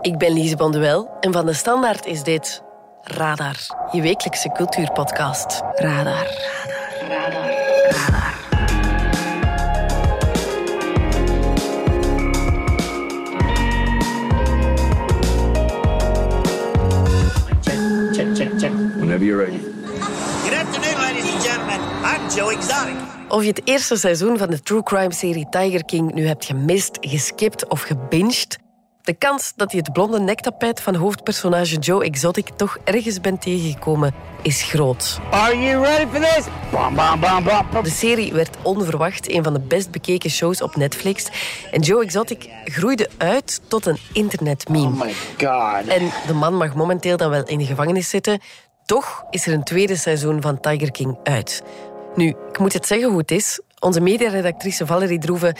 Ik ben Lise Bonduel en van de Standaard is dit Radar, je wekelijkse cultuurpodcast. Radar. Radar. Radar. Radar. Check, check, check. Whenever you're ready. Good afternoon, ladies and gentlemen. I'm Joe Exotic. Of je het eerste seizoen van de true crime serie Tiger King nu hebt gemist, geskipt of gebinged, de kans dat je het blonde nektapijt van hoofdpersonage Joe Exotic toch ergens bent tegengekomen is groot. Are you ready for this? Bam, bam, bam, bam. De serie werd onverwacht een van de best bekeken shows op Netflix. En Joe Exotic groeide uit tot een internetmeme. Oh my god. En de man mag momenteel dan wel in de gevangenis zitten. Toch is er een tweede seizoen van Tiger King uit. Nu, ik moet het zeggen hoe het is. Onze mediaredactrice Valerie Droeven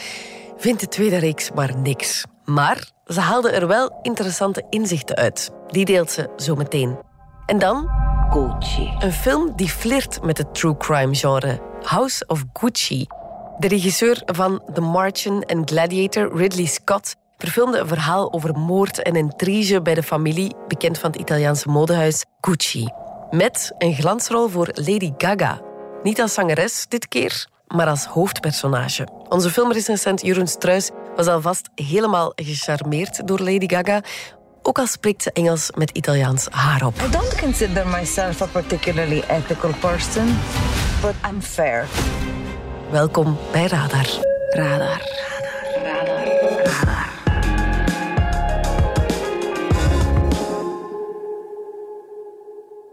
vindt de tweede reeks maar niks. Maar ze haalde er wel interessante inzichten uit. Die deelt ze zo meteen. En dan Gucci. een film die flirt met het true crime genre. House of Gucci. De regisseur van The Martian en Gladiator, Ridley Scott, verfilmde een verhaal over moord en intrige bij de familie, bekend van het Italiaanse modehuis Gucci. Met een glansrol voor Lady Gaga. Niet als zangeres dit keer, maar als hoofdpersonage. Onze filmrecensent Jeroen Struis was alvast helemaal gecharmeerd door Lady Gaga, ook al spreekt ze Engels met Italiaans haar op. I don't consider myself a particularly ethical person, but I'm fair. Welkom bij Radar. Radar. Radar. Radar.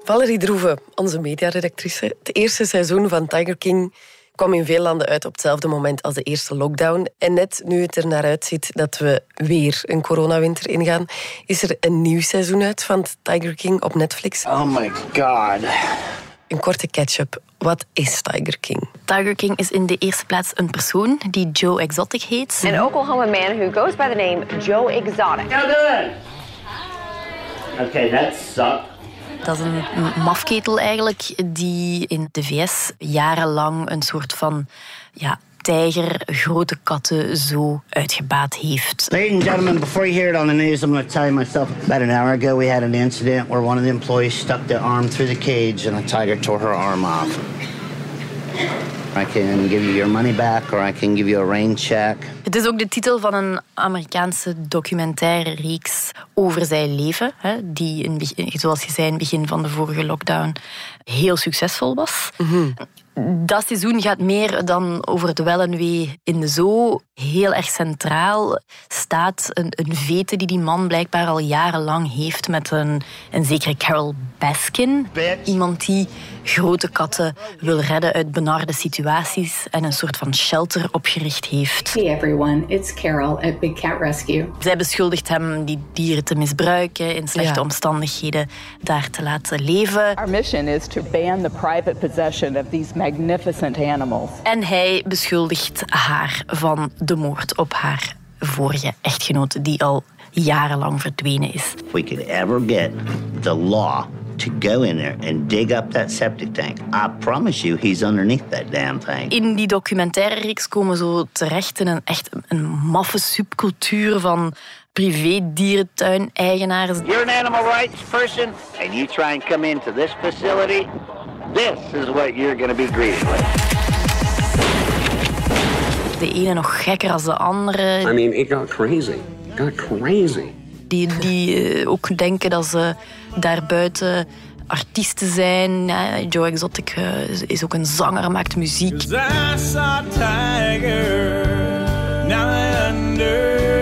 Valerie Droeven, onze mediaredactrice. Het eerste seizoen van Tiger King kwam in veel landen uit op hetzelfde moment als de eerste lockdown. En net nu het er naar uitziet dat we weer een coronawinter ingaan, is er een nieuw seizoen uit van Tiger King op Netflix. Oh my god. Een korte catch-up. Wat is Tiger King? Tiger King is in de eerste plaats een persoon die Joe Exotic heet. An Oklahoma man who goes by the name Joe Exotic. How good? Okay, that sucked. Dat is een mafketel eigenlijk die in de VS jarenlang een soort van ja, tijger, grote katten zo uitgebaat heeft. Ladies and gentlemen, before you hear it on the news, I'm going to tell you myself. About an hour ago, we had an incident where one of the employees stuck their arm through the cage and a tiger tore her arm off. I can give you your money back or I can give you a rain check. Het is ook de titel van een Amerikaanse documentaire reeks over zijn leven, hè, die, in, zoals je zei in het begin van de vorige lockdown, heel succesvol was. Dat seizoen gaat meer dan over het wel en wee in de zoo. Heel erg centraal staat een, een vete die die man blijkbaar al jarenlang heeft met een, een zekere Carol Baskin. Iemand die grote katten wil redden uit benarde situaties en een soort van shelter opgericht heeft. Hey everyone, it's Carol at Big Cat Rescue. Zij beschuldigt hem die dieren te misbruiken, in slechte Ja. omstandigheden daar te laten leven. Our mission is to ban the private possession of these magnificent animals. En hij beschuldigt haar van de moord op haar vorige echtgenoot, die al jarenlang verdwenen is. If we could ever get the law to go in there and dig up that septic tank, I promise you he's underneath that damn thing. In die documentaire reeks komen zo terecht in een echt een maffe subcultuur van privé-dierentuin-eigenaars. You're an animal rights person and you try and come into this facility, this is what you're going to be greeted with. De ene nog gekker als de andere. I mean, it got crazy. It got crazy. Die, die eh, ook denken dat ze daarbuiten artiesten zijn. Ja, Joe Exotic eh, is- is ook een zanger, maakt muziek. I saw Tiger, now I understand.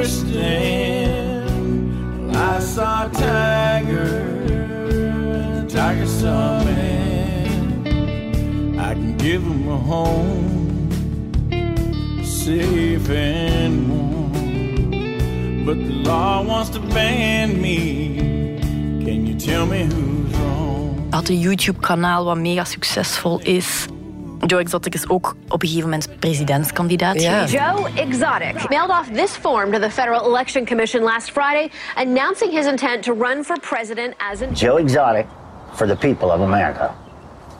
Give him a home, safe and warm. But the law wants to ban me. Can you tell me who's wrong? Had een YouTube-kanaal wat mega succesvol is. Joe Exotic is ook op een gegeven moment presidentskandidaat Ja. geweest. Joe Exotic mailed off this form to the Federal Election Commission last Friday, announcing his intent to run for president as an Joe Exotic for the people of America.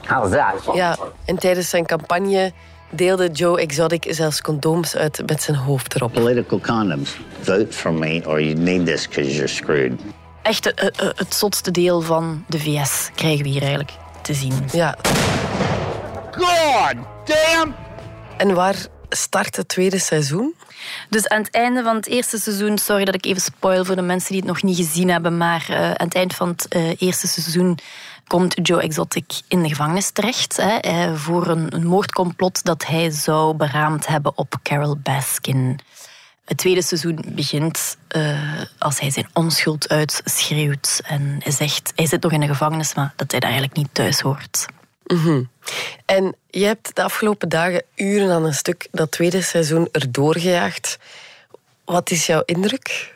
How's that? Ja, en tijdens zijn campagne deelde Joe Exotic zelfs condooms uit met zijn hoofd erop. Political condoms. Vote for me or you need this because you're screwed. Echt eh, eh, het zotste deel van de VS krijgen we hier eigenlijk te zien. Ja. God damn! En waar start het tweede seizoen? Dus aan het einde van het eerste seizoen, sorry dat ik even spoil voor de mensen die het nog niet gezien hebben, maar uh, aan het eind van het uh, eerste seizoen komt Joe Exotic in de gevangenis terecht hè, eh, voor een, een moordcomplot dat hij zou beraamd hebben op Carol Baskin. Het tweede seizoen begint uh, als hij zijn onschuld uitschreeuwt en hij zegt, hij zit nog in de gevangenis, maar dat hij daar eigenlijk niet thuis hoort. -hmm. En je hebt de afgelopen dagen uren aan een stuk dat tweede seizoen erdoor gejaagd. Wat is jouw indruk?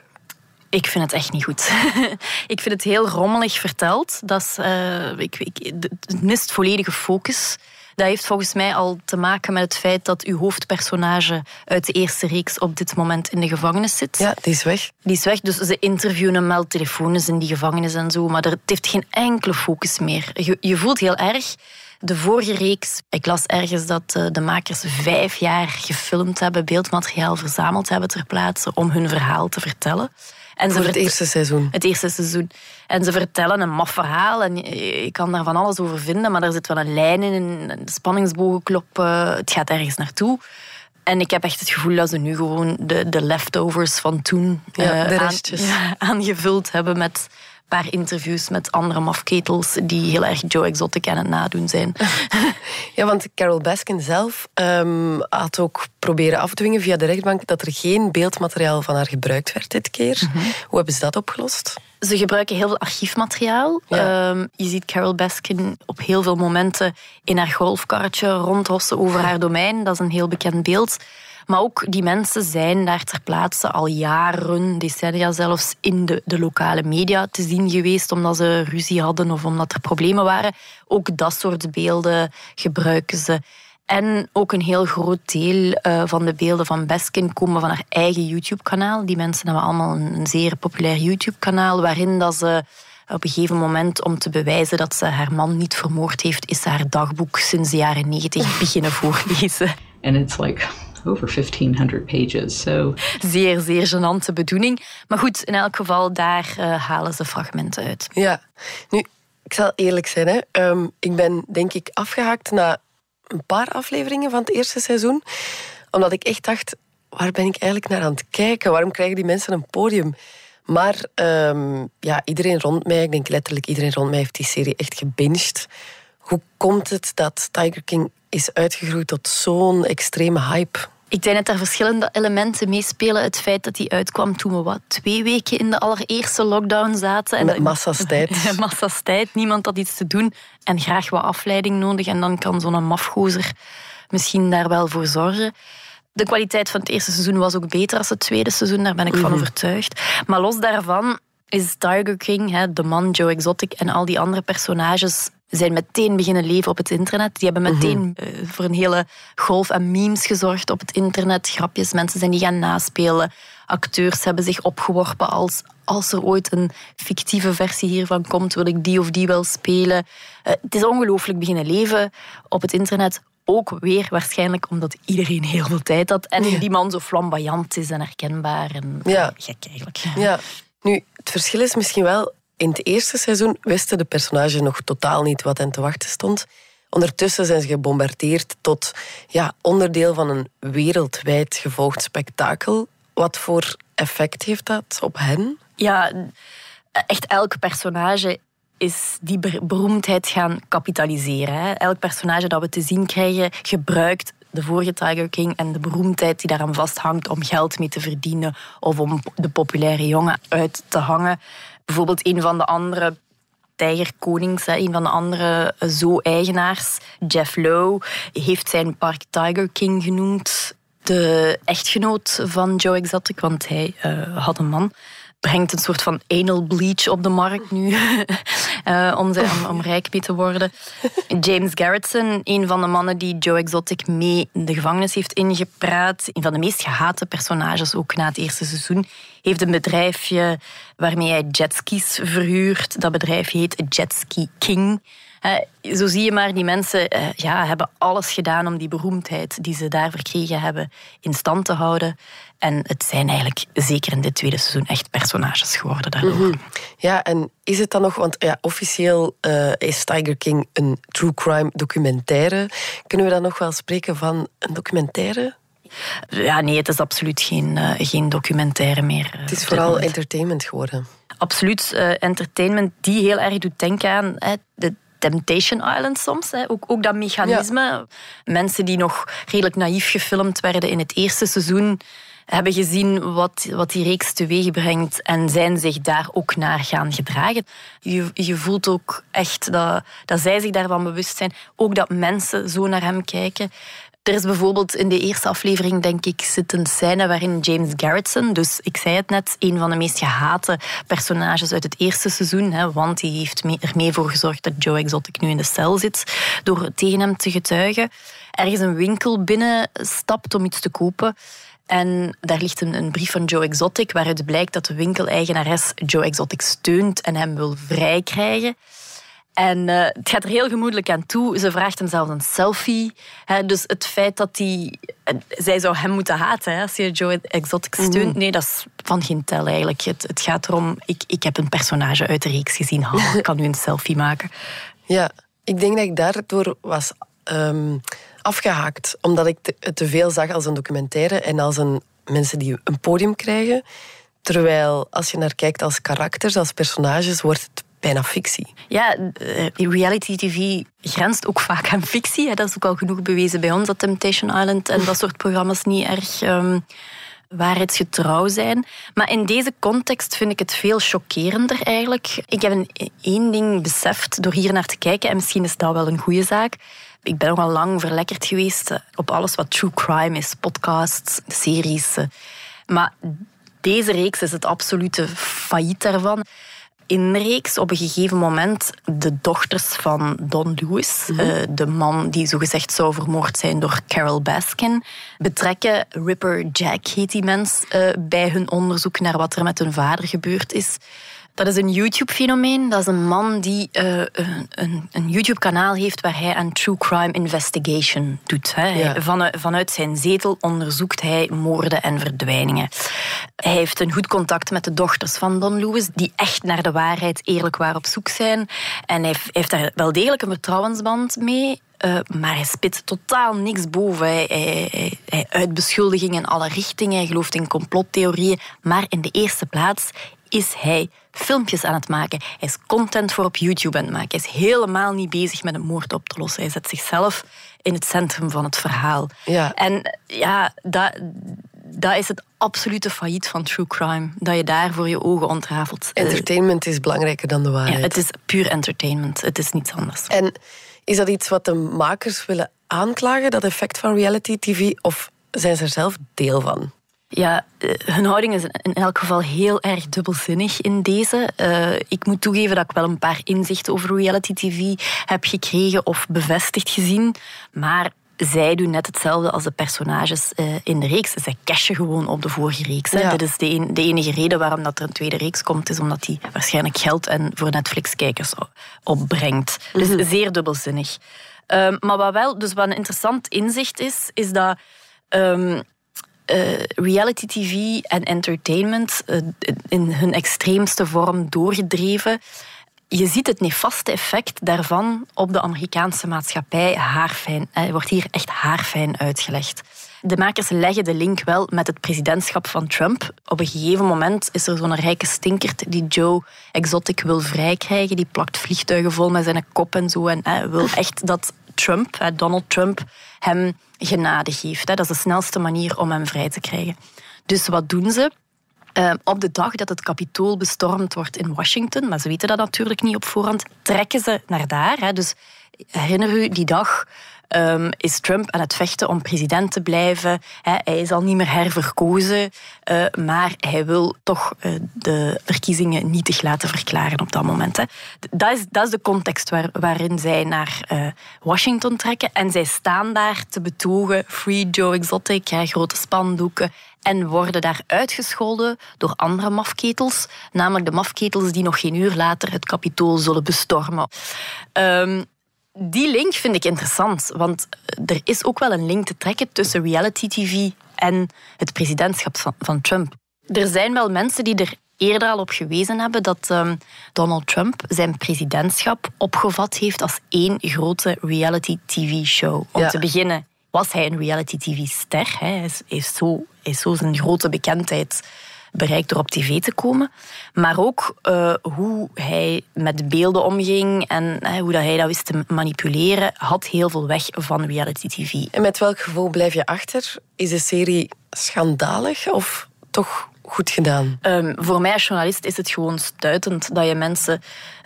Ik vind het echt niet goed. ik vind het heel rommelig verteld. Dat is, uh, ik, ik, het mist volledige focus. Dat heeft volgens mij al te maken met het feit dat uw hoofdpersonage uit de eerste reeks op dit moment in de gevangenis zit. Ja, die is weg. Die is weg, dus ze interviewen hem wel telefonisch in die gevangenis en zo, maar het heeft geen enkele focus meer. Je, je voelt heel erg de vorige reeks, ik las ergens dat eh, de makers vijf jaar gefilmd hebben, beeldmateriaal verzameld hebben ter plaatse om hun verhaal te vertellen. En Voor het eerste seizoen. Het eerste seizoen. En ze vertellen een maf verhaal en je kan daar van alles over vinden, maar er zit wel een lijn in, een spanningsbogen kloppen, het gaat ergens naartoe. En ik heb echt het gevoel dat ze nu gewoon de, de leftovers van toen ja, uh, aan, ja, aangevuld hebben met paar interviews met andere mafketels die heel erg Joe Exotic aan het nadoen zijn. Ja, want Carol Baskin zelf um, had ook proberen afdwingen via de rechtbank dat er geen beeldmateriaal van haar gebruikt werd dit keer. Mm -hmm. Hoe hebben ze dat opgelost? Ze gebruiken heel veel archiefmateriaal. Ja. Um, je ziet Carol Baskin op heel veel momenten in haar golfkarretje rondhossen over haar domein. Dat is een heel bekend beeld. Maar ook die mensen zijn daar ter plaatse al jaren, decennia zelfs, in de, de lokale media te zien geweest, omdat ze ruzie hadden of omdat er problemen waren. Ook dat soort beelden gebruiken ze. En ook een heel groot deel uh, van de beelden van Beskin komen van haar eigen YouTube-kanaal. Die mensen hebben allemaal een, zeer populair YouTube-kanaal, waarin dat ze op een gegeven moment, om te bewijzen dat ze haar man niet vermoord heeft, is haar dagboek sinds de jaren negentig beginnen voorlezen. And it's like over 1500 pages. So. Zeer, zeer genante bedoeling. Maar goed, in elk geval, daar uh, halen ze fragmenten uit. Ja, nu, ik zal eerlijk zijn. Hè. Um, ik ben denk ik afgehaakt na een paar afleveringen van het eerste seizoen. Omdat ik echt dacht, waar ben ik eigenlijk naar aan het kijken? Waarom krijgen die mensen een podium? Maar um, ja, iedereen rond mij, ik denk letterlijk iedereen rond mij, heeft die serie echt gebinged. Hoe komt het dat Tiger King is uitgegroeid tot zo'n extreme hype? Ik denk dat er verschillende elementen meespelen. Het feit dat hij uitkwam toen we wat, twee weken in de allereerste lockdown zaten. En Met massa's tijd. massa's tijd. Niemand had iets te doen en graag wat afleiding nodig. En dan kan zo'n mafgozer misschien daar wel voor zorgen. De kwaliteit van het eerste seizoen was ook beter dan het tweede seizoen. Daar ben ik van overtuigd. Maar los daarvan is Tiger King, de man Joe Exotic en al die andere personages zijn meteen beginnen leven op het internet. Die hebben meteen mm -hmm. voor een hele golf aan memes gezorgd op het internet. Grapjes, mensen zijn die gaan naspelen. Acteurs hebben zich opgeworpen als als er ooit een fictieve versie hiervan komt, wil ik die of die wel spelen. Uh, het is ongelooflijk beginnen leven op het internet. Ook weer waarschijnlijk omdat iedereen heel veel tijd had. En ja. die man zo flamboyant is en herkenbaar. En, ja. Gek eigenlijk. Ja. Nu, het verschil is misschien wel in het eerste seizoen wisten de personages nog totaal niet wat hen te wachten stond. Ondertussen zijn ze gebombardeerd tot ja, onderdeel van een wereldwijd gevolgd spektakel. Wat voor effect heeft dat op hen? Ja, echt elk personage is die beroemdheid gaan kapitaliseren. Hè. Elk personage dat we te zien krijgen gebruikt de vorige Tiger King en de beroemdheid die daaraan vasthangt om geld mee te verdienen of om de populaire jongen uit te hangen. Bijvoorbeeld een van de andere tijgerkonings, een van de andere eh, zo-eigenaars, Jeff Lowe, heeft zijn park Tiger King genoemd. De echtgenoot van Joe Exotic, want hij uh, had een man brengt een soort van anal bleach op de markt nu. uh, om, ze, om, rijk mee te worden. James Garretson, een van de mannen die Joe Exotic mee in de gevangenis heeft ingepraat. Een van de meest gehate personages ook na het eerste seizoen heeft een bedrijfje waarmee hij jetskis verhuurt. Dat bedrijf heet Jetski King. Uh, zo zie je maar, die mensen uh, ja, hebben alles gedaan om die beroemdheid die ze daar verkregen hebben in stand te houden. En het zijn eigenlijk zeker in dit tweede seizoen echt personages geworden daardoor. Mm -hmm. Ja, en is het dan nog, want ja, officieel uh, is Tiger King een true crime documentaire. Kunnen we dan nog wel spreken van een documentaire? Ja, nee, het is absoluut geen, uh, geen documentaire meer. Het is vooral entertainment geworden. Absoluut, uh, entertainment die heel erg doet denken aan hè, de Temptation Island soms. Hè. Ook, ook dat mechanisme. Ja. Mensen die nog redelijk naïef gefilmd werden in het eerste seizoen hebben gezien wat, wat die reeks teweeg brengt en zijn zich daar ook naar gaan gedragen. Je, je voelt ook echt dat, dat zij zich daarvan bewust zijn. Ook dat mensen zo naar hem kijken. Er is bijvoorbeeld in de eerste aflevering, denk ik, zit een scène waarin James Garretson, dus ik zei het net, een van de meest gehate personages uit het eerste seizoen, hè, want die heeft mee voor gezorgd dat Joe Exotic nu in de cel zit, door tegen hem te getuigen, ergens een winkel binnenstapt om iets te kopen. En daar ligt een, een, brief van Joe Exotic waaruit blijkt dat de winkeleigenares Joe Exotic steunt en hem wil vrijkrijgen. En uh, het gaat er heel gemoedelijk aan toe. Ze vraagt hem zelfs een selfie. Hè, dus het feit dat hij... Zij zou hem moeten haten hè, als je Joe Exotic steunt. Nee, dat is van geen tel eigenlijk. Het, het gaat erom... Ik, ik heb een personage uit de reeks gezien. Oh, ik kan nu een selfie maken. Ja, ik denk dat ik daardoor was... Um, afgehaakt. Omdat ik het te veel zag als een documentaire en als een mensen die een podium krijgen. Terwijl als je naar kijkt als karakters, als personages, wordt het bijna fictie. Ja, reality TV grenst ook vaak aan fictie. Dat is ook al genoeg bewezen bij ons, dat Temptation Island en dat soort programma's niet erg um, waarheidsgetrouw zijn. Maar in deze context vind ik het veel chockerender eigenlijk. Ik heb een, één ding beseft door hier naar te kijken, en misschien is dat wel een goede zaak. Ik ben nogal lang verlekkerd geweest op alles wat true crime is, podcasts, series. Maar deze reeks is het absolute failliet daarvan in de reeks op een gegeven moment de dochters van Don Lewis, mm -hmm. uh, de man die zogezegd zou vermoord zijn door Carol Baskin, betrekken Ripper Jack, heet die mens, bij hun onderzoek naar wat er met hun vader gebeurd is. Dat is een YouTube-fenomeen. Dat is een man die uh, een, een YouTube-kanaal heeft waar hij aan true crime investigation doet. Hè. Ja. Van, vanuit zijn zetel onderzoekt hij moorden en verdwijningen. Hij heeft een goed contact met de dochters van Don Lewis, die echt naar de waarheid eerlijk waar op zoek zijn. En hij heeft daar wel degelijk een vertrouwensband mee. Uh, maar hij spit totaal niks boven. Hij, hij, hij uit beschuldigingen in alle richtingen. Hij gelooft in complottheorieën. Maar in de eerste plaats is hij filmpjes aan het maken. Hij is content voor op YouTube aan het maken. Hij is helemaal niet bezig met een moord op te lossen. Hij zet zichzelf in het centrum van het verhaal. Ja. En ja, dat, dat is het absolute failliet van true crime. Dat je daar voor je ogen ontrafelt. Entertainment is belangrijker dan de waarheid. Ja, het is puur entertainment. Het is niets anders. En is dat iets wat de makers willen aanklagen, dat effect van reality TV? Of zijn ze er zelf deel van? Ja, eh, hun houding is in elk geval heel erg dubbelzinnig in deze. Uh, ik moet toegeven dat ik wel een paar inzichten over reality TV heb gekregen of bevestigd gezien. Maar zij doen net hetzelfde als de personages uh, in de reeks. Zij cashen gewoon op de vorige reeks. Ja. Dit is de, een, de, enige reden waarom dat er een tweede reeks komt, is omdat die waarschijnlijk geld en voor Netflix-kijkers opbrengt. Dus mm -hmm. zeer dubbelzinnig. Um, maar wat wel, dus wat een interessant inzicht is, is dat. Um, uh, reality TV en entertainment uh, in hun extreemste vorm doorgedreven. Je ziet het nefaste effect daarvan op de Amerikaanse maatschappij haarfijn. Het wordt hier echt haarfijn uitgelegd. De makers leggen de link wel met het presidentschap van Trump. Op een gegeven moment is er zo'n rijke stinkert die Joe Exotic wil vrijkrijgen. Die plakt vliegtuigen vol met zijn kop en zo. En hij wil echt dat Trump, Donald Trump, hem genade geeft. Dat is de snelste manier om hem vrij te krijgen. Dus wat doen ze? Uh, op de dag dat het kapitool bestormd wordt in Washington, maar ze weten dat natuurlijk niet op voorhand, trekken ze naar daar. Dus herinner u die dag um, is Trump aan het vechten om president te blijven. hij is al niet meer herverkozen, uh, maar hij wil toch uh, de verkiezingen nietig laten verklaren op dat moment. Dat, is, dat is de context waar, waarin zij naar uh, Washington trekken. En zij staan daar te betogen, Free Joe Exotic, grote spandoeken. En worden daar uitgescholden door andere mafketels, namelijk de mafketels die nog geen uur later het kapitool zullen bestormen. Um, die link vind ik interessant, want er is ook wel een link te trekken tussen reality TV en het presidentschap van, van Trump. Er zijn wel mensen die er eerder al op gewezen hebben dat um, Donald Trump zijn presidentschap opgevat heeft als één grote reality TV-show. Om te beginnen was hij een reality TV-ster. Hij is, is, zo, hij is zo zijn grote bekendheid bereikt door op tv te komen. Maar ook uh, hoe hij met beelden omging en uh, hoe dat hij dat wist te manipuleren, had heel veel weg van reality tv. En met welk gevoel blijf je achter? Is de serie schandalig of toch goed gedaan? Um, voor mij als journalist is het gewoon stuitend dat je mensen...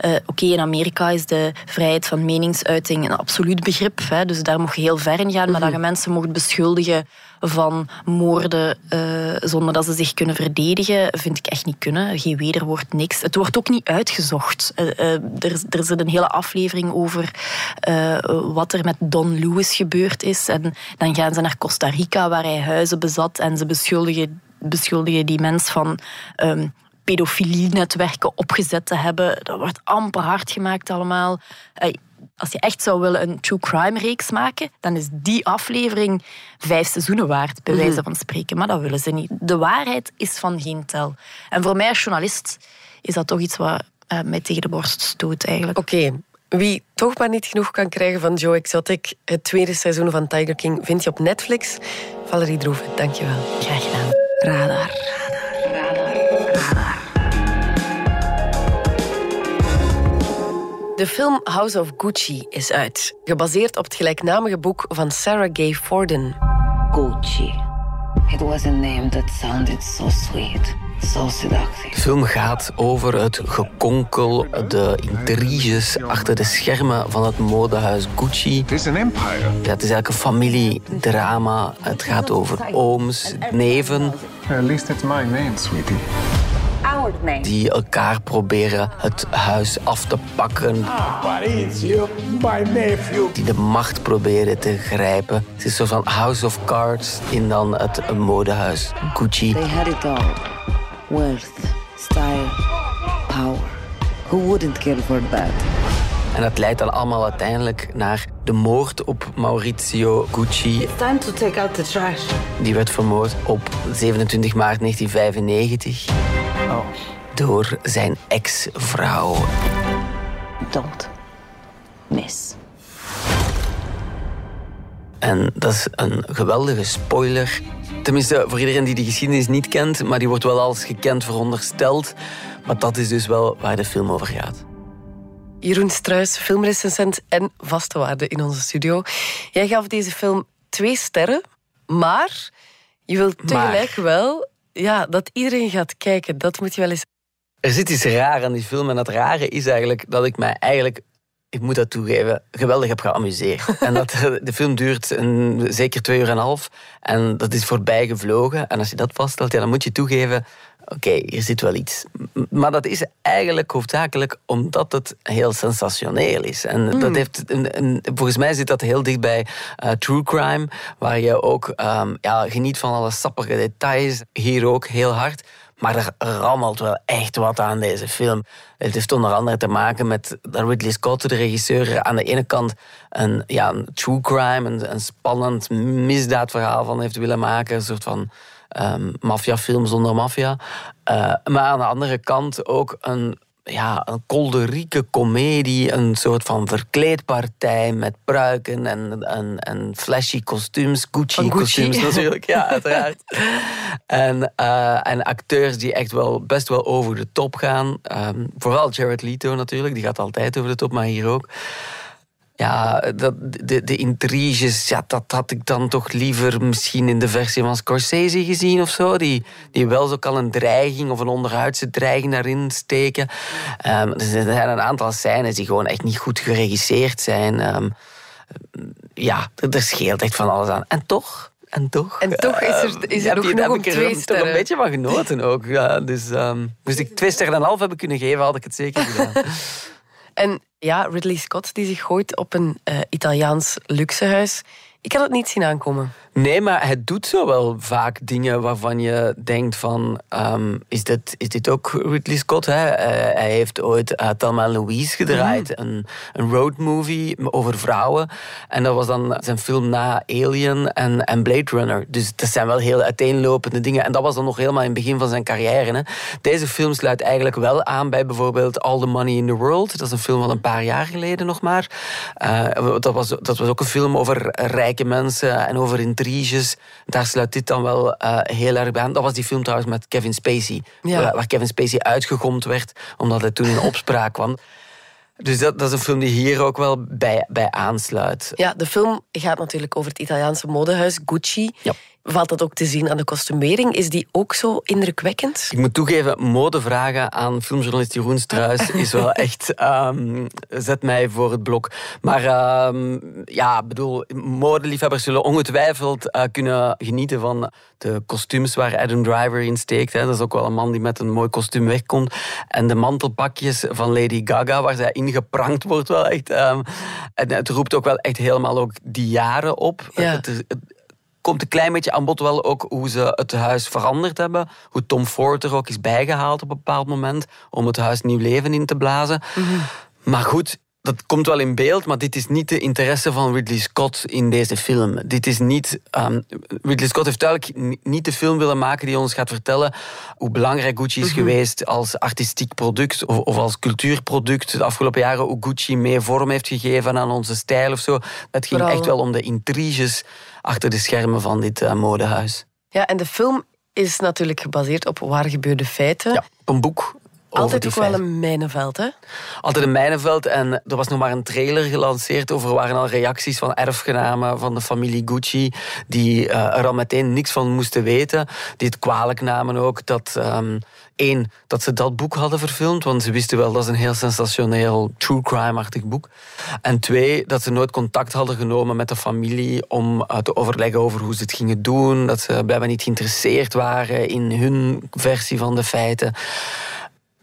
Uh, Oké, in Amerika is de vrijheid van meningsuiting een absoluut begrip. Hè, dus daar mocht je heel ver in gaan. Maar dat je mensen mocht beschuldigen van moorden uh, zonder dat ze zich kunnen verdedigen, vind ik echt niet kunnen. Geen wederwoord, niks. Het wordt ook niet uitgezocht. Uh, er, er zit een hele aflevering over wat er met Don Lewis gebeurd is. En dan gaan ze naar Costa Rica, waar hij huizen bezat. En ze beschuldigen, beschuldigen die mens van... Um, pedofilie-netwerken opgezet te hebben. Dat wordt amper hard gemaakt allemaal als je echt zou willen een true crime reeks maken, dan is die aflevering vijf seizoenen waard, bij wijze mhm. van spreken. Maar dat willen ze niet. De waarheid is van geen tel. En voor mij als journalist is dat toch iets wat uh, mij tegen de borst stoot eigenlijk. Oké. Wie toch maar niet genoeg kan krijgen van Joe Exotic, het tweede seizoen van Tiger King, vind je op Netflix. Valerie Droeven, dankjewel. Graag gedaan. Radar. De film House of Gucci is uit, gebaseerd op het gelijknamige boek van Sarah Gay Forden. Gucci. It was a name that sounded so sweet. So seductive. De film gaat over het gekonkel, de intriges achter de schermen van het modehuis Gucci. Het is een empire. Ja, het is eigenlijk een familiedrama. Het gaat over ooms, neven. At least it's my name, sweetie die elkaar proberen het huis af te pakken. Die de macht proberen te grijpen. Het is zo van House of Cards in dan het modehuis Gucci. They had it all. Wealth, style, power. Who wouldn't kill for that? En dat leidt dan allemaal uiteindelijk naar de moord op Maurizio Gucci. It's time to take out the trash. Die werd vermoord op 27 maart 1995. Oh. Door zijn ex-vrouw. Don't miss. En dat is een geweldige spoiler. Tenminste, voor iedereen die de geschiedenis niet kent, maar die wordt wel als gekend verondersteld. Maar dat is dus wel waar de film over gaat. Jeroen Struis, filmrecensent en vaste waarde in onze studio. Jij gaf deze film twee sterren, maar je wilt tegelijk wel ja, dat iedereen gaat kijken. Dat moet je wel eens... Er zit iets raar aan die film en dat rare is eigenlijk dat ik mij eigenlijk ik moet dat toegeven, geweldig heb geamuseerd. en dat, de film duurt een, zeker twee uur en een half. En dat is voorbij gevlogen. En als je dat vaststelt, ja, dan moet je toegeven... Oké, hier zit wel iets. Maar dat is eigenlijk hoofdzakelijk omdat het heel sensationeel is. En dat hmm. heeft een, een, volgens mij zit dat heel dicht bij uh, true crime, waar je ook um, ja, geniet van alle sappige details. Hier ook heel hard. Maar er rammelt wel echt wat aan deze film. Het heeft onder andere te maken met dat Ridley Scott, de regisseur, aan de ene kant een, ja, een true crime, een, een spannend misdaadverhaal van heeft willen maken. Een soort van um, maffiafilm zonder maffia. Uh, maar aan de andere kant ook een ja, een kolderieke komedie, een soort van verkleedpartij met pruiken en, en, en flashy kostuums, Gucci-kostuums natuurlijk, ja, uiteraard. en, uh, en acteurs die echt wel best wel over de top gaan. Um, vooral Jared Leto natuurlijk, die gaat altijd over de top, maar hier ook. Ja, dat, de, de intriges, ja, dat had ik dan toch liever misschien in de versie van Scorsese gezien of zo. Die, die wel zo kan een dreiging of een onderhuidse dreiging daarin steken. Um, er zijn een aantal scènes die gewoon echt niet goed geregisseerd zijn. Um, ja, er scheelt echt van alles aan. En toch... En toch, en toch is er, is er ook nog heb ik er toch een beetje van genoten ook. Ja, dus, um, dus ik twee sterren en een half hebben kunnen geven, had ik het zeker gedaan. en ja, Ridley Scott die zich gooit op een uh, Italiaans luxehuis. Ik had het niet zien aankomen. Nee, maar hij doet zo wel vaak dingen waarvan je denkt van... Um, is, dit, is dit ook Ridley Scott? Hè? Uh, hij heeft ooit uh, Thelma Louise gedraaid. Mm. Een, een road movie over vrouwen. En dat was dan zijn film na Alien en, en Blade Runner. Dus dat zijn wel heel uiteenlopende dingen. En dat was dan nog helemaal in het begin van zijn carrière. Hè? Deze film sluit eigenlijk wel aan bij bijvoorbeeld All the Money in the World. Dat is een film van een paar jaar geleden nog maar. Uh, dat, was, dat was ook een film over rijke mensen en over intriges. Daar sluit dit dan wel uh, heel erg bij aan. Dat was die film trouwens met Kevin Spacey. Ja. Waar, waar Kevin Spacey uitgegomd werd, omdat hij toen in opspraak kwam. Dus dat, dat, is een film die hier ook wel bij, bij aansluit. Ja, de film gaat natuurlijk over het Italiaanse modehuis Gucci. Ja. Valt dat ook te zien aan de kostumering? Is die ook zo indrukwekkend? Ik moet toegeven, modevragen aan filmjournalist Jeroen Struis is wel echt... Um, zet mij voor het blok. Maar um, ja, bedoel, modeliefhebbers zullen ongetwijfeld uh, kunnen genieten van de kostuums waar Adam Driver in steekt. Hè. Dat is ook wel een man die met een mooi kostuum wegkomt. En de mantelpakjes van Lady Gaga, waar zij ingeprankt wordt wel echt... Um, en het roept ook wel echt helemaal ook die jaren op. Ja. Het, het, komt een klein beetje aan bod wel ook hoe ze het huis veranderd hebben. Hoe Tom Ford er ook is bijgehaald op een bepaald moment om het huis nieuw leven in te blazen. Mm -hmm. Maar goed, dat komt wel in beeld, maar dit is niet de interesse van Ridley Scott in deze film. Dit is niet. Um, Ridley Scott heeft duidelijk niet de film willen maken die ons gaat vertellen hoe belangrijk Gucci is Mhm. geweest als artistiek product of, of als cultuurproduct de afgelopen jaren. Hoe Gucci meer vorm heeft gegeven aan onze stijl of zo. Het ging Vooral- echt wel om de intriges achter de schermen van dit eh, modehuis. Ja, en de film is natuurlijk gebaseerd op waar gebeurde feiten. Ja, op een boek. Altijd ook wel een mijnenveld, hè? Altijd een mijnenveld. En er was nog maar een trailer gelanceerd over er waren al reacties van erfgenamen van de familie Gucci. Die eh, er al meteen niks van moesten weten. Die het kwalijk namen ook dat. ehm één, dat ze dat boek hadden verfilmd, want ze wisten wel dat is een heel sensationeel true crime-achtig boek. En twee, dat ze nooit contact hadden genomen met de familie om eh, te overleggen over hoe ze het gingen doen. Dat ze blijkbaar niet geïnteresseerd waren in hun versie van de feiten.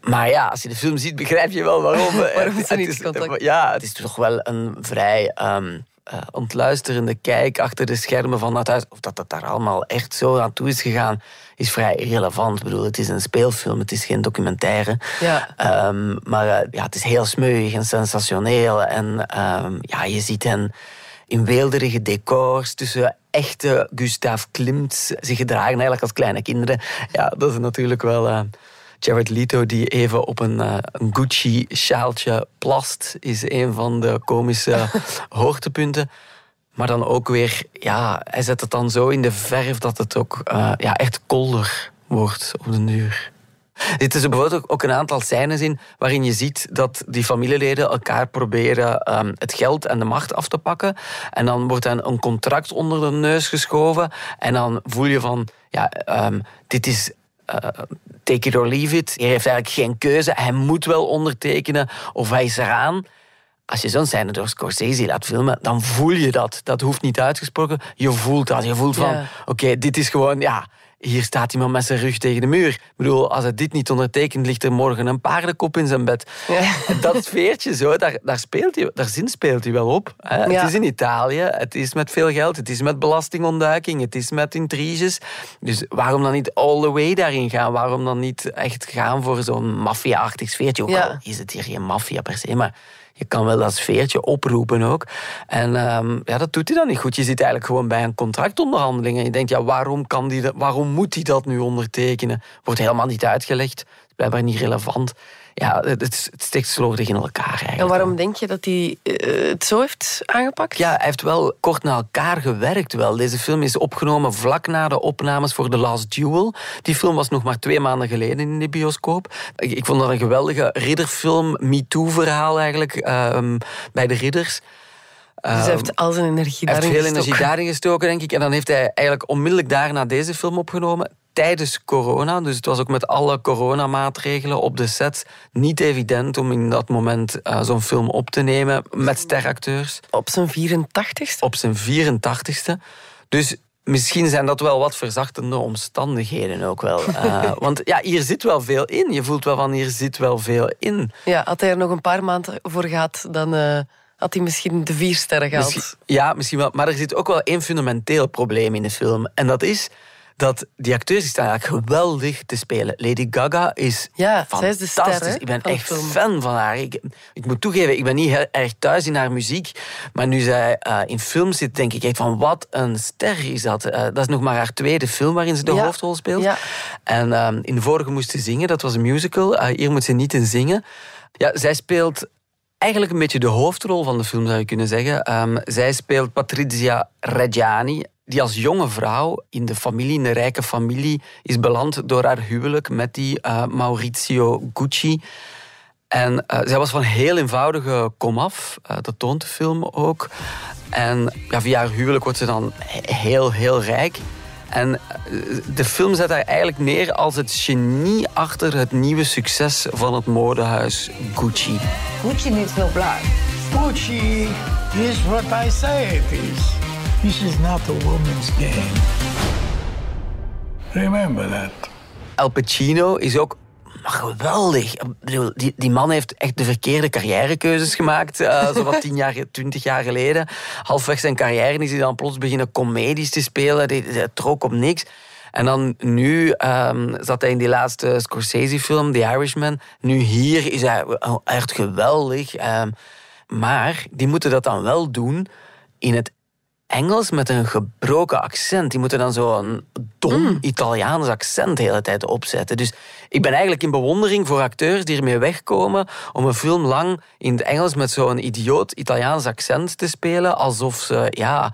Maar ja, als je de film ziet, begrijp je wel waarom. Waarom Het- niet is- Ja, het is toch wel een vrij ehm, eh, ontluisterende kijk achter de schermen van dat huis. Of dat het daar allemaal echt zo aan toe is gegaan, is vrij irrelevant. Ik bedoel, het is een speelfilm, het is geen documentaire. Ja. Ehm, maar eh, ja, het is heel smeuig en sensationeel. En ehm, ja, je ziet hen in weelderige decors tussen echte Gustav Klimt zich gedragen, eigenlijk als kleine kinderen. Ja, dat is natuurlijk wel... eh, Jared Leto die even op een, eh, een Gucci-sjaaltje plast, is een van de komische hoogtepunten. Maar dan ook weer, ja, hij zet het dan zo in de verf dat het ook eh, ja, echt kolder wordt op den duur. Er zitten bijvoorbeeld ook- een aantal scènes in waarin je ziet dat die familieleden elkaar proberen ehm, het geld en de macht af te pakken. En dan wordt hen een contract onder de neus geschoven. En dan voel je van, ja, ehm, dit is take it or leave it. Hij heeft eigenlijk geen keuze. Hij moet wel ondertekenen of hij is eraan. Als je zo'n scène door Scorsese laat filmen, dan voel je dat. Dat hoeft niet uitgesproken. Je voelt dat. Je voelt van, Ja. oké, dit is gewoon, ja, hier staat iemand met zijn rug tegen de muur. Ik bedoel, als hij dit niet ondertekent, ligt er morgen een paardenkop in zijn bed. Dat sfeertje zo, daar, daar, speelt hij, daar zin speelt hij wel op. Hè. Ja. Het is in Italië, het is met veel geld, het is met belastingontduiking, het is met intriges. Dus waarom dan niet all the way daarin gaan? Waarom dan niet echt gaan voor zo'n maffia-achtig sfeertje? Ook Ja. al is het hier geen maffia per se, maar je kan wel dat sfeertje oproepen ook. En ehm, ja, dat doet hij dan niet goed. Je zit eigenlijk gewoon bij een contractonderhandeling en je denkt, ja, waarom, kan die dat, waarom moet hij dat nu ondertekenen? Wordt helemaal niet uitgelegd. blijkbaar niet relevant. Ja, het, het, steekt slordig in elkaar eigenlijk. En waarom denk je dat hij eh, het zo heeft aangepakt? Ja, hij heeft wel kort na elkaar gewerkt. Wel. Deze film is opgenomen vlak na de opnames voor The Last Duel. Die film was nog maar twee maanden geleden in de bioscoop. Ik, ik vond dat een geweldige ridderfilm, MeToo-verhaal eigenlijk, ehm, bij de ridders. Dus hij heeft al zijn energie Hij heeft daarin veel energie gestoken. daarin gestoken, denk ik. En dan heeft hij eigenlijk onmiddellijk daarna deze film opgenomen. Tijdens corona, dus het was ook met alle coronamaatregelen op de set niet evident om in dat moment eh, zo'n film op te nemen met steracteurs. Op zijn 84ste? Op zijn 84ste. Dus misschien zijn dat wel wat verzachtende omstandigheden ook wel. Eh, want ja, hier zit wel veel in. Je voelt wel van hier zit wel veel in. Ja, had hij er nog een paar maanden voor gehad, dan eh, had hij misschien de vier sterren. Misschien- ja, misschien wel. Maar er zit ook wel één fundamenteel probleem in de film. En dat is dat die acteurs die staan eigenlijk geweldig te spelen. Lady Gaga is Ja, zij is de ster, fantastisch. hè, ik ben echt film. fan van haar. Ik, ik moet toegeven, ik ben niet heel erg thuis in haar muziek. Maar nu zij eh, in film zit, denk ik echt van wat een ster is dat. Eh, dat is nog maar haar tweede film waarin ze de Ja. hoofdrol speelt. Ja. En ehm, in de vorige moest ze zingen, dat was een musical. Eh, hier moet ze niet in zingen. Ja, zij speelt eigenlijk een beetje de hoofdrol van de film, zou je kunnen zeggen. Ehm, zij speelt Patrizia Reggiani, die als jonge vrouw in de familie, in de rijke familie, is beland door haar huwelijk met die eh, Maurizio Gucci. En eh, zij was van heel eenvoudige komaf, eh dat toont de film ook. En ja, via haar huwelijk wordt ze dan he- heel, heel rijk. En de film zet haar eigenlijk neer als het genie achter het nieuwe succes van het modehuis Gucci. Gucci needs no blood. Gucci is what I say it is. This is not a woman's game. Remember that. Al Pacino is ook maar geweldig. Die, die man heeft echt de verkeerde carrièrekeuzes gemaakt. eh zo wat tien jaar, twintig jaar geleden. Halfweg zijn carrière is hij dan plots beginnen comedies te spelen. Die trok op niks. En dan nu ehm, zat hij in die laatste Scorsese-film, The Irishman. Nu hier is hij echt geweldig. ehm, maar die moeten dat dan wel doen in het Engels met een gebroken accent. Die moeten dan zo'n dom Italiaans accent de hele tijd opzetten. Dus ik ben eigenlijk in bewondering voor acteurs die ermee wegkomen om een film lang in het Engels met zo'n idioot Italiaans accent te spelen. Alsof ze, ja,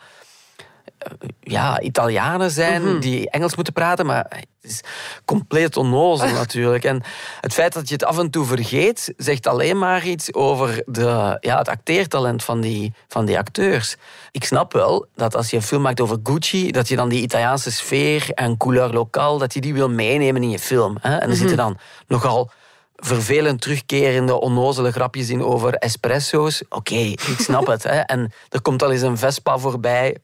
ja Italianen zijn die Engels moeten praten, maar het is compleet onnozel natuurlijk. En het feit dat je het af en toe vergeet, zegt alleen maar iets over de, ja, het acteertalent van die, van die acteurs. Ik snap wel dat als je een film maakt over Gucci, dat je dan die Italiaanse sfeer en couleur lokaal, dat je die wil meenemen in je film. Hè? En er zitten dan nogal vervelend terugkerende, onnozele grapjes in over espresso's. Oké, ik snap het. Hè? En er komt al eens een Vespa voorbij.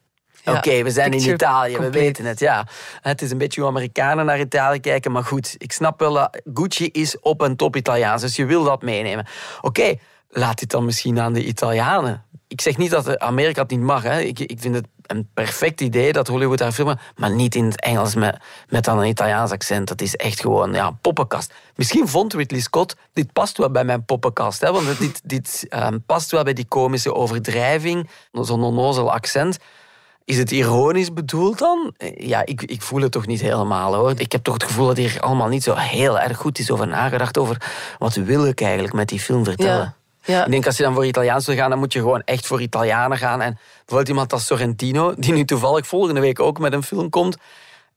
Oké, we zijn in Italië, we weten het. Ja. Het is een beetje hoe Amerikanen naar Italië kijken, maar goed, ik snap wel dat Gucci is op en top Italiaans, dus je wil dat meenemen. Oké, laat dit dan misschien aan de Italianen. Ik zeg niet dat Amerika het niet mag. Hè. Ik, ik vind het een perfect idee dat Hollywood daar filmen, maar niet in het Engels met, met dan een Italiaans accent. Dat is echt gewoon ja, poppenkast. Misschien vond Ridley Scott, dit past wel bij mijn poppenkast, hè, want dit, dit ehm, past wel bij die komische overdrijving, zo'n onnozel accent. Is het ironisch bedoeld dan? Ja, ik, ik voel het toch niet helemaal hoor. Ik heb toch het gevoel dat hier allemaal niet zo heel erg goed is over nagedacht. Over wat wil ik eigenlijk met die film vertellen. Ja, ja. Ik denk als je dan voor Italiaans wil gaan, dan moet je gewoon echt voor Italianen gaan. En bijvoorbeeld iemand als Sorrentino, die nu toevallig volgende week ook met een film komt.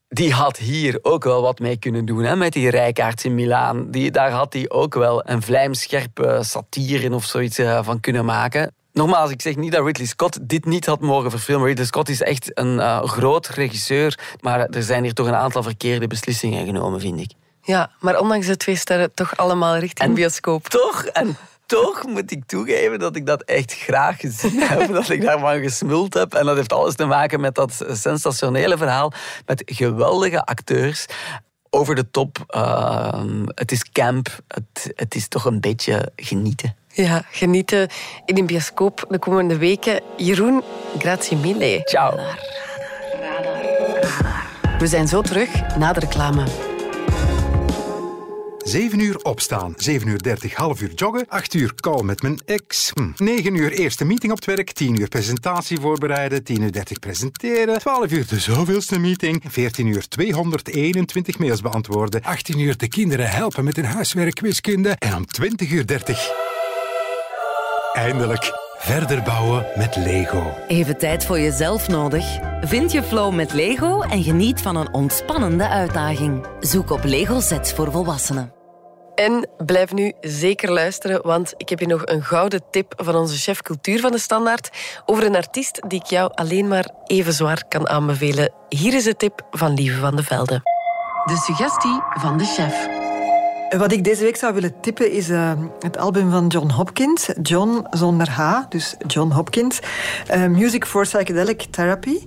Die had hier ook wel wat mee kunnen doen, hè, met die rijkaards in Milaan. Die, daar had hij ook wel een vlijmscherpe satire of zoiets eh, van kunnen maken. Nogmaals, ik zeg niet dat Ridley Scott dit niet had mogen verfilmen. Ridley Scott is echt een eh, groot regisseur. Maar er zijn hier toch een aantal verkeerde beslissingen genomen, vind ik. Ja, maar ondanks de twee sterren toch allemaal richting bioscoop. Toch, en toch moet ik toegeven dat ik dat echt graag gezien heb. dat ik daarvan gesmuld heb. En dat heeft alles te maken met dat sensationele verhaal. Met geweldige acteurs. Over de top. ehm, het is camp. Het, het is toch een beetje genieten. Ja, genieten in een bioscoop de komende weken. Jeroen, grazie mille. Ciao. We zijn zo terug na de reclame. 7 uur opstaan, 7 uur 30 half uur joggen, 8 uur call met mijn ex, hm. 9 uur eerste meeting op het werk, 10 uur presentatie voorbereiden, 10 uur 30 presenteren, 12 uur de zoveelste meeting, 14 uur 221 mails beantwoorden, 18 uur de kinderen helpen met hun huiswerk wiskunde en om 20 uur 30 eindelijk verder bouwen met Lego. Even tijd voor jezelf nodig? Vind je flow met Lego en geniet van een ontspannende uitdaging. Zoek op Lego Sets voor volwassenen. En blijf nu zeker luisteren, want ik heb hier nog een gouden tip van onze chef cultuur van de Standaard over een artiest die ik jou alleen maar even zwaar kan aanbevelen. Hier is de tip van Lieve van de Velde. De suggestie van de chef. Wat ik deze week zou willen tippen is uh, het album van John Hopkins. John zonder H, dus John Hopkins. Uh, Music for Psychedelic Therapy.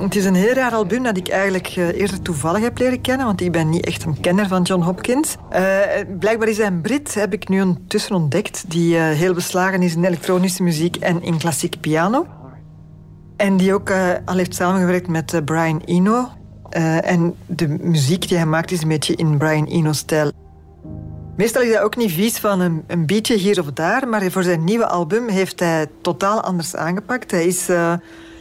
Het is een heel raar album dat ik eigenlijk uh, eerder toevallig heb leren kennen, want ik ben niet echt een kenner van John Hopkins. blijkbaar is hij een Brit, heb ik nu ondertussen ontdekt, die heel beslagen is in elektronische muziek en in klassiek piano. En die ook al heeft samengewerkt met Brian Eno, uh, en de muziek die hij maakt is een beetje in Brian Eno-stijl. Meestal is hij ook niet vies van een, een beatje hier of daar, maar voor zijn nieuwe album heeft hij totaal anders aangepakt. Hij is uh,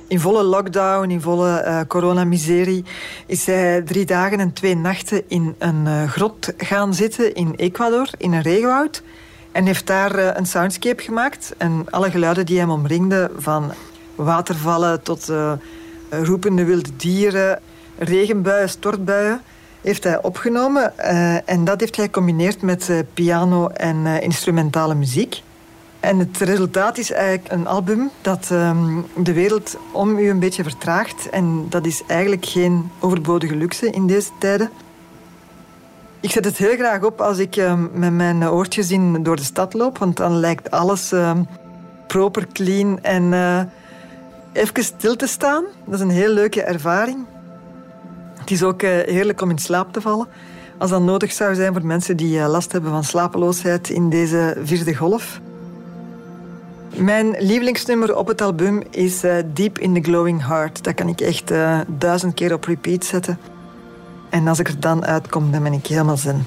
in volle lockdown, in volle uh, coronamiserie, is hij drie dagen en twee nachten in een grot gaan zitten in Ecuador, in een regenwoud. En heeft daar een soundscape gemaakt. En alle geluiden die hem omringden, van watervallen tot roepende wilde dieren regenbuien, stortbuien heeft hij opgenomen. Uh, en dat heeft hij gecombineerd met uh, piano en uh, instrumentale muziek. En het resultaat is eigenlijk een album dat um, de wereld om u een beetje vertraagt. En dat is eigenlijk geen overbodige luxe in deze tijden. Ik zet het heel graag op als ik um, met mijn oortjes in door de stad loop. Want dan lijkt alles um, proper, clean en even stil te staan. Dat is een heel leuke ervaring. Het is ook eh, heerlijk om in slaap te vallen. Als dat nodig zou zijn voor mensen die eh, last hebben van slapeloosheid in deze vierde golf. Mijn lievelingsnummer op het album is uh, Deep in the Glowing Heart. Dat kan ik echt duizend keer op repeat zetten. En als ik er dan uitkom, dan ben ik helemaal zen.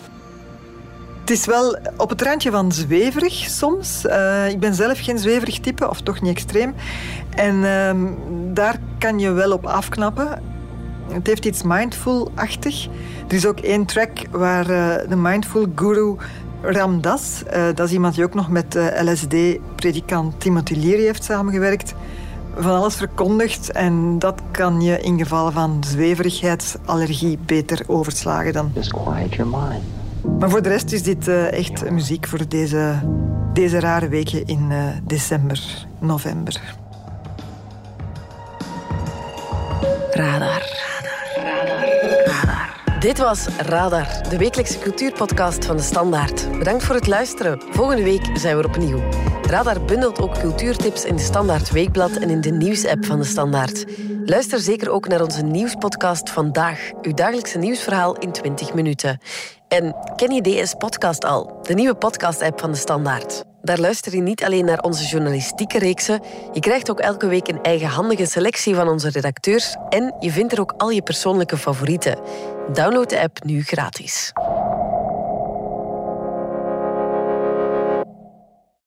Het is wel op het randje van zweverig soms. Ik ben zelf geen zweverig type, of toch niet extreem. En uh, daar kan je wel op afknappen. Het heeft iets mindful-achtig. Er is ook één track waar uh, de mindful guru Ramdas, uh, dat is iemand die ook nog met uh, LSD-predikant Timothy Leary heeft samengewerkt, van alles verkondigt. En dat kan je in geval van zweverigheidsallergie beter overslagen dan. Just quiet your mind. Maar voor de rest is dit echt muziek voor deze, deze rare weken in december, november. Radar. Dit was Radar, de wekelijkse cultuurpodcast van de Standaard. Bedankt voor het luisteren. Volgende week zijn we er opnieuw. Radar bundelt ook cultuurtips in de Standaard Weekblad en in de nieuwsapp van de Standaard. Luister zeker ook naar onze nieuwspodcast Vandaag, uw dagelijkse nieuwsverhaal in 20 minuten. En ken je DS Podcast al, de nieuwe podcast-app van de Standaard? Daar luister je niet alleen naar onze journalistieke reeksen, je krijgt ook elke week een eigenhandige selectie van onze redacteurs en je vindt er ook al je persoonlijke favorieten. Download de app nu gratis.